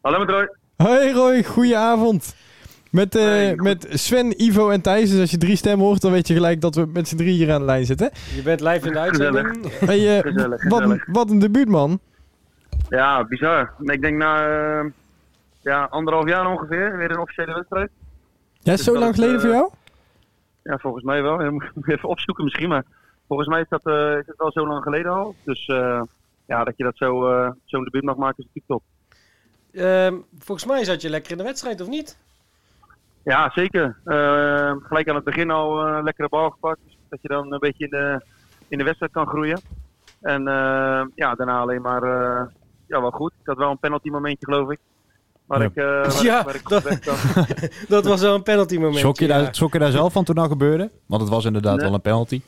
Hallo met Roy. Hoi Roy, goedenavond. Met, eh, Hey, met Sven, Ivo en Thijs. Dus als je drie stemmen hoort, dan weet je gelijk dat we met z'n drie hier aan de lijn zitten. Je bent live in de uitzending. Hey, eh, Gezellig, wat, een, gezellig. wat een debuut, man. Ja, bizar. Ik denk na eh, ja, anderhalf jaar ongeveer weer een officiële wedstrijd. Ja, Dus zo lang geleden voor jou? Ja, volgens mij wel. Je moet even opzoeken misschien, maar volgens mij is dat, eh, is dat wel zo lang geleden al. Dus eh, ja, dat je dat zo, zo'n debuut mag maken is natuurlijk top. Ehm, volgens mij zat je lekker in de wedstrijd, of niet? Ja, zeker. Eh, gelijk aan het begin al eh, een lekkere bal gepakt. Dat je dan een beetje in de, in de wedstrijd kan groeien. En eh, ja, daarna alleen maar eh, ja, wel goed. Ik had wel een penalty momentje, geloof ik. Waar Ja. ik, eh, waar, Ja, ik, waar ik goed dat-. Dat was wel een penalty moment. Schrok je, daar, schrok je daar zelf van toen dat gebeurde? Want het was inderdaad Nee. wel een penalty.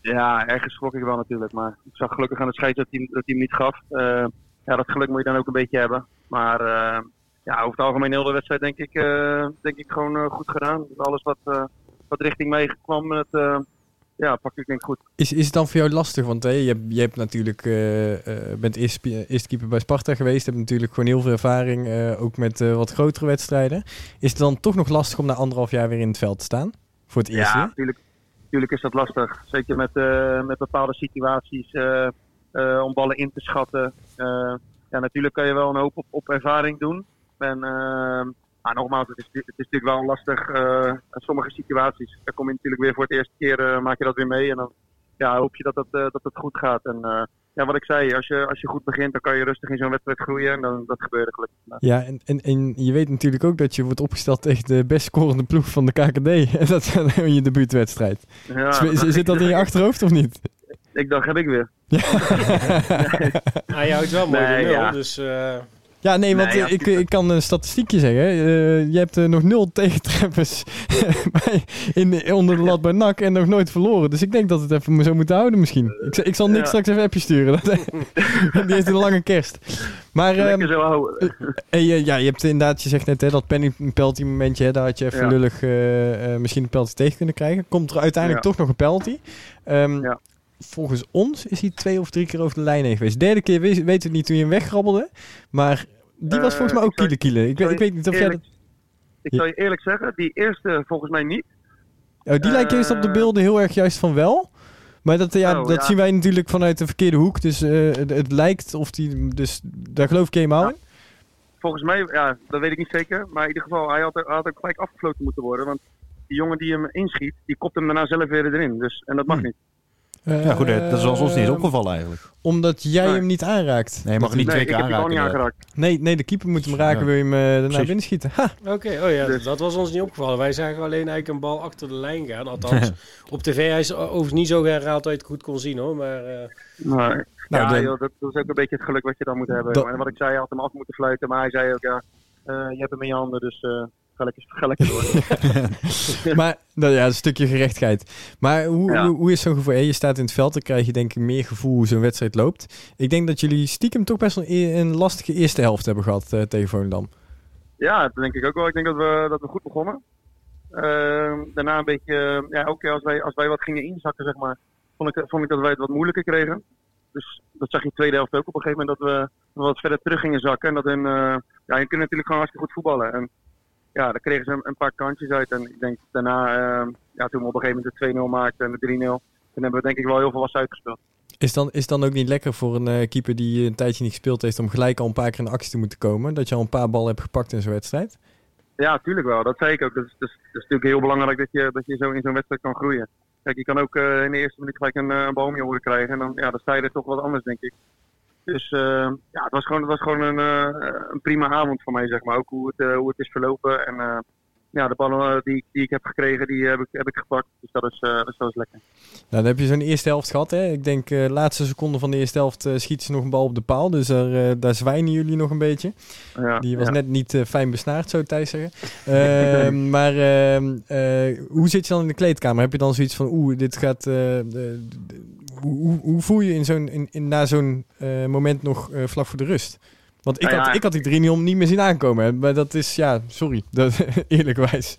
Ja, ergens schrok ik wel natuurlijk. Maar ik zag gelukkig aan de scheids dat hij, dat hij hem niet gaf. Ja, dat geluk moet je dan ook een beetje hebben. Maar eh, ja, over het algemeen heel de wedstrijd denk ik, eh, denk ik gewoon eh, goed gedaan. Alles wat, wat richting mij kwam, het, ja, pak ik denk ik goed. Is, is het dan voor jou lastig? Want hè, je, hebt, je hebt natuurlijk, eh, bent eerst, eerst keeper bij Sparta geweest. hebt natuurlijk gewoon heel veel ervaring, ook met wat grotere wedstrijden. Is het dan toch nog lastig om na anderhalf jaar weer in het veld te staan? Voor het eerst Ja, natuurlijk, natuurlijk is dat lastig. Zeker met, met bepaalde situaties om ballen in te schatten. Eh, ja, natuurlijk kan je wel een hoop op, op ervaring doen. En, eh, maar nogmaals, het is, het is natuurlijk wel lastig. eh, sommige situaties, daar kom je natuurlijk weer voor het eerste keer, eh, maak je dat weer mee. En dan ja, hoop je dat het, eh, dat het goed gaat. En eh, ja, wat ik zei, als je, als je goed begint, dan kan je rustig in zo'n wedstrijd groeien. En dan, dat gebeurde gelukkig. Ja, en, en, en je weet natuurlijk ook dat je wordt opgesteld tegen de best scorende ploeg van de KKD. En dat is in je debuutwedstrijd. Ja, zit dat in je achterhoofd of niet? Ik dacht, heb ik weer. Hij houdt wel mooi Nee, de nul, ja. dus... eh, Ja, nee, want Nee, ja, eh, ik, ik kan een statistiekje zeggen. Eh, je hebt nog nul tegentreffers bij, in, onder de lat bij NAC en nog nooit verloren. Dus ik denk dat het even zo moeten houden misschien. Ik, zal- ik zal Nick Ja. straks even een appje sturen. Die heeft een lange kerst. Maar ehm, zo eh, ja, je hebt inderdaad, je zegt net hè, dat penny penalty momentje, hè, daar had je even Ja. lullig eh, eh, misschien een penalty tegen kunnen krijgen. Komt er uiteindelijk Ja. toch nog een penalty. Ehm, Ja. Volgens ons is hij twee of drie keer over de lijn heen geweest. Derde keer we- weten we het niet toen je hem weggrabbelde. Maar die was Eh, volgens mij ook zou- kiele kiele. Ik, weet- ik weet niet of jij dat... Ik zal je eerlijk zeggen, die eerste volgens mij niet. Oh, die lijkt eerst op de eh, beelden heel erg juist van wel. Maar dat, ja, Oh, dat ja. zien wij natuurlijk vanuit de verkeerde hoek. Dus eh, het, het lijkt of die... Dus daar geloof ik helemaal Ja. in. Volgens mij, ja, dat weet ik niet zeker. Maar in ieder geval, hij had, hij had ook gelijk afgefloten moeten worden. Want die jongen die hem inschiet, die kopt hem daarna zelf weer erin. Dus, en dat mag Hm. niet. Ja, goed, dat is ons niet Eh, opgevallen eigenlijk. Omdat jij Nee. hem niet aanraakt. Nee, je mag hem niet twee keer aanraken. niet aangeraakt. Nee, nee, de keeper moet hem raken, Ja. wil je hem eh, daarna Precies. binnenschieten. Ha! Oké, oh ja, Dus- dat was ons niet opgevallen. Wij zagen alleen eigenlijk een bal achter de lijn gaan. Althans, op tv. Hij is overigens niet zo herhaald dat je het goed kon zien hoor. Maar eh, Maar, Nou, ja, dan- joh, dat, dat is ook een beetje het geluk wat je dan moet hebben. Dat- En wat ik zei, hij had hem af moeten fluiten. Maar hij zei ook, ja, eh, je hebt hem in je handen, dus ga lekker door. maar nou ja, een stukje gerechtigheid. Maar hoe, Ja. hoe, hoe is zo'n gevoel? Je staat in het veld, dan krijg je denk ik meer gevoel hoe zo'n wedstrijd loopt. Ik denk dat jullie stiekem toch best wel een, een lastige eerste helft hebben gehad eh, tegen Volendam. Ja, dat denk ik ook wel. Ik denk dat we, dat we goed begonnen. Ehm, daarna een beetje, eh, ja, keer als wij, als wij wat gingen inzakken, zeg maar, vond ik, vond ik dat wij het wat moeilijker kregen. Dus dat zag je in de tweede helft ook op een gegeven moment dat we wat verder terug gingen zakken. En dat hun, eh, ja, je kunt natuurlijk gewoon hartstikke goed voetballen. En ja, daar kregen ze een, een paar kantjes uit. En ik denk daarna, eh, ja, toen we op een gegeven moment de 2-0 maakten en de 3-0, toen hebben we denk ik wel heel veel was uitgespeeld. Is dan, is dan ook niet lekker voor een eh, keeper die een tijdje niet gespeeld heeft om gelijk al een paar keer in actie te moeten komen? Dat je al een paar ballen hebt gepakt in zo'n wedstrijd? Ja, tuurlijk wel. Dat zei ik ook. Dat is, dat is, dat is natuurlijk heel belangrijk dat je, dat je zo in zo'n wedstrijd kan groeien. Kijk, je kan ook eh, in de eerste minuut gelijk een, eh, een bal om je oren krijgen. En dan, ja, dan sta je er toch wat anders, denk ik. Dus eh, ja, het was gewoon, het was gewoon een, eh, een prima avond voor mij, zeg maar. Ook hoe het, eh, hoe het is verlopen. En eh, ja, de ballen die, die ik heb gekregen, die heb ik, heb ik gepakt. Dus dat is, dat is lekker. Nou, dan heb je zo'n eerste helft gehad. Hè? Ik denk laatste seconde van de eerste helft eh, schieten ze nog een bal op de paal. Dus daar, daar zwijnen jullie nog een beetje. Ja, Die was ja. net niet fijn besnaard, zou Thijs zeggen. Ehm, maar ehm, eh, hoe zit je dan in de kleedkamer? Heb je dan zoiets van, oeh, dit gaat... de- de- hoe, hoe, voel je in zo'n, in, in, na zo'n eh, moment nog eh, vlak voor de rust? Want ik, Nou ja. had, ik had die 3-0 niet meer zien aankomen. Maar dat is, ja, sorry. Dat, eerlijkwijs.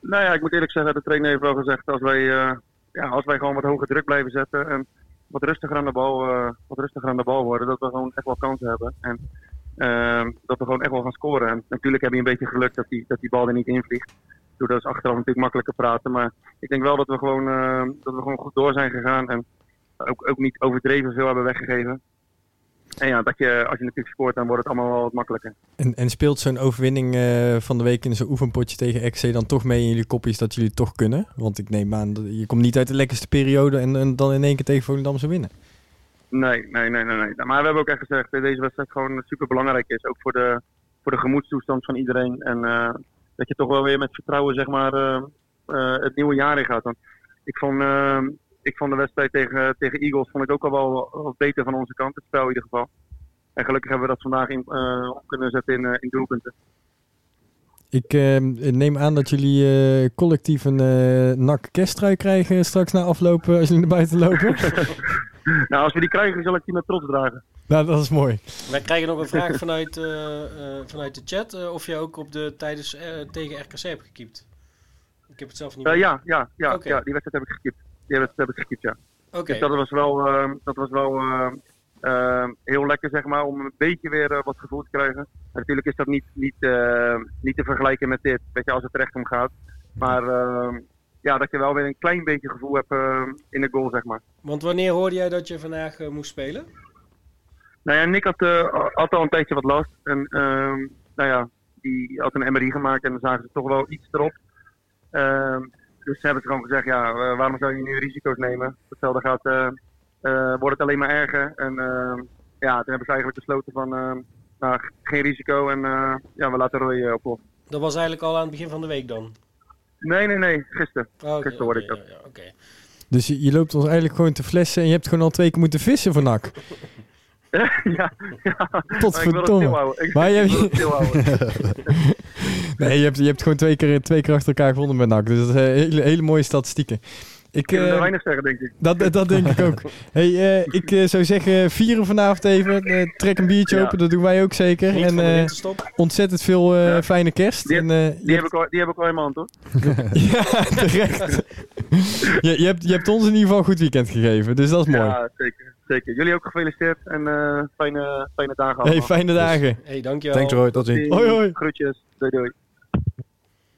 Nou ja, ik moet eerlijk zeggen, de trainer heeft wel gezegd als wij, eh, ja, als wij gewoon wat hoger druk blijven zetten en wat rustiger aan de bal, wat rustiger aan de bal worden, dat we gewoon echt wel kansen hebben. En ehm, dat we gewoon echt wel gaan scoren. En natuurlijk heb je een beetje geluk dat die, dat die bal er niet invliegt. Doordat is achteraf natuurlijk makkelijker praten. Maar ik denk wel dat we gewoon, dat we gewoon goed door zijn gegaan. En ook, ook niet overdreven veel hebben weggegeven. En ja, dat je, als je natuurlijk scoort, dan wordt het allemaal wel wat makkelijker. En, en speelt zo'n overwinning eh, van de week in zo'n oefenpotje tegen XC dan toch mee in jullie kopjes dat jullie toch kunnen? Want ik neem aan, dat- je komt niet uit de lekkerste periode en, en dan in één keer tegen Volendam ze winnen. Nee, nee, nee, nee, nee. Maar we hebben ook echt gezegd dat deze wedstrijd gewoon super belangrijk is. Ook voor de, voor de gemoedstoestand van iedereen. En eh, dat je toch wel weer met vertrouwen zeg maar, eh, het nieuwe jaar in gaat. Want ik vond, ik vond de wedstrijd tegen, tegen Eagles vond ik ook al wel wat beter van onze kant. Het spel in ieder geval. En gelukkig hebben we dat vandaag in, eh, op kunnen zetten in, eh, in doelpunten. Ik eh, neem aan dat jullie eh, collectief een eh nak kersttrui krijgen straks na aflopen als jullie naar buiten lopen. Nou, als we die krijgen, zal ik die met trots dragen. nou, dat is mooi. Wij krijgen nog een vraag vanuit, eh, eh, vanuit de chat. of je ook op de tijdens tegen RKC hebt gekiept. Ik heb het zelf niet ja, ja, ja, ja, die wedstrijd heb ik geskipt. Wedstrijd heb ik geskipt, ja. Oké. Dus dat was wel, eh, dat was wel eh, eh, heel lekker, zeg maar, om een beetje weer wat gevoel te krijgen. En natuurlijk is dat niet, niet, niet te vergelijken met dit, weet je, als het er echt om gaat. Maar eh, ja, dat je wel weer een klein beetje gevoel hebt in de goal, zeg maar. Want wanneer hoorde jij dat je vandaag moest spelen? Nou ja, Nick had, had al een tijdje wat last. En ehm, nou ja, die had een MRI gemaakt en dan zagen ze toch wel iets erop. Dus ze hebben ze gewoon gezegd, ja, eh, waarom zou je nu risico's nemen? Hetzelfde gaat, eh, eh, wordt het alleen maar erger. En ehm, ja, toen hebben ze eigenlijk besloten van, nou, geen risico en eh, ja, we laten Roy eh, op. Dat was eigenlijk al aan het begin van de week dan. Nee, nee, nee, gisteren. Oh, oké, Gisteren hoorde oké, ik dat. ja, ja, Oké. Dus je, je loopt ons eigenlijk gewoon te flessen en je hebt gewoon al twee keer moeten vissen voor nak. ja, ja. Maar ik wil het Potverdomme. Ik, Maar je- ik wil het stilhouden. Nee, je hebt, je hebt gewoon twee keer, twee keer achter elkaar gewonnen met NAC. Dus dat zijn hele, hele mooie statistieken. Ik, kan er eh, weinig zeggen, denk ik. dat, dat denk ik ook. Hey, eh, ik eh, zou zeggen, vieren vanavond even. Eh, trek een biertje Ja. open, dat doen wij ook zeker. Niet En eh, ontzettend veel eh, Ja. fijne kerst. Die- en, eh, je Die hebt- heb, ik al, die heb ik al in mijn hand, hoor. ja, terecht. je, je, hebt, je hebt ons in ieder geval een goed weekend gegeven, dus dat is mooi. Ja, zeker. Zeker. Jullie ook gefeliciteerd en eh, fijne, fijne dagen hey, allemaal. fijne dagen. hey, dankjewel. Thanks Roy, tot ziens. Hoi, hoi. Groetjes. Doei doei.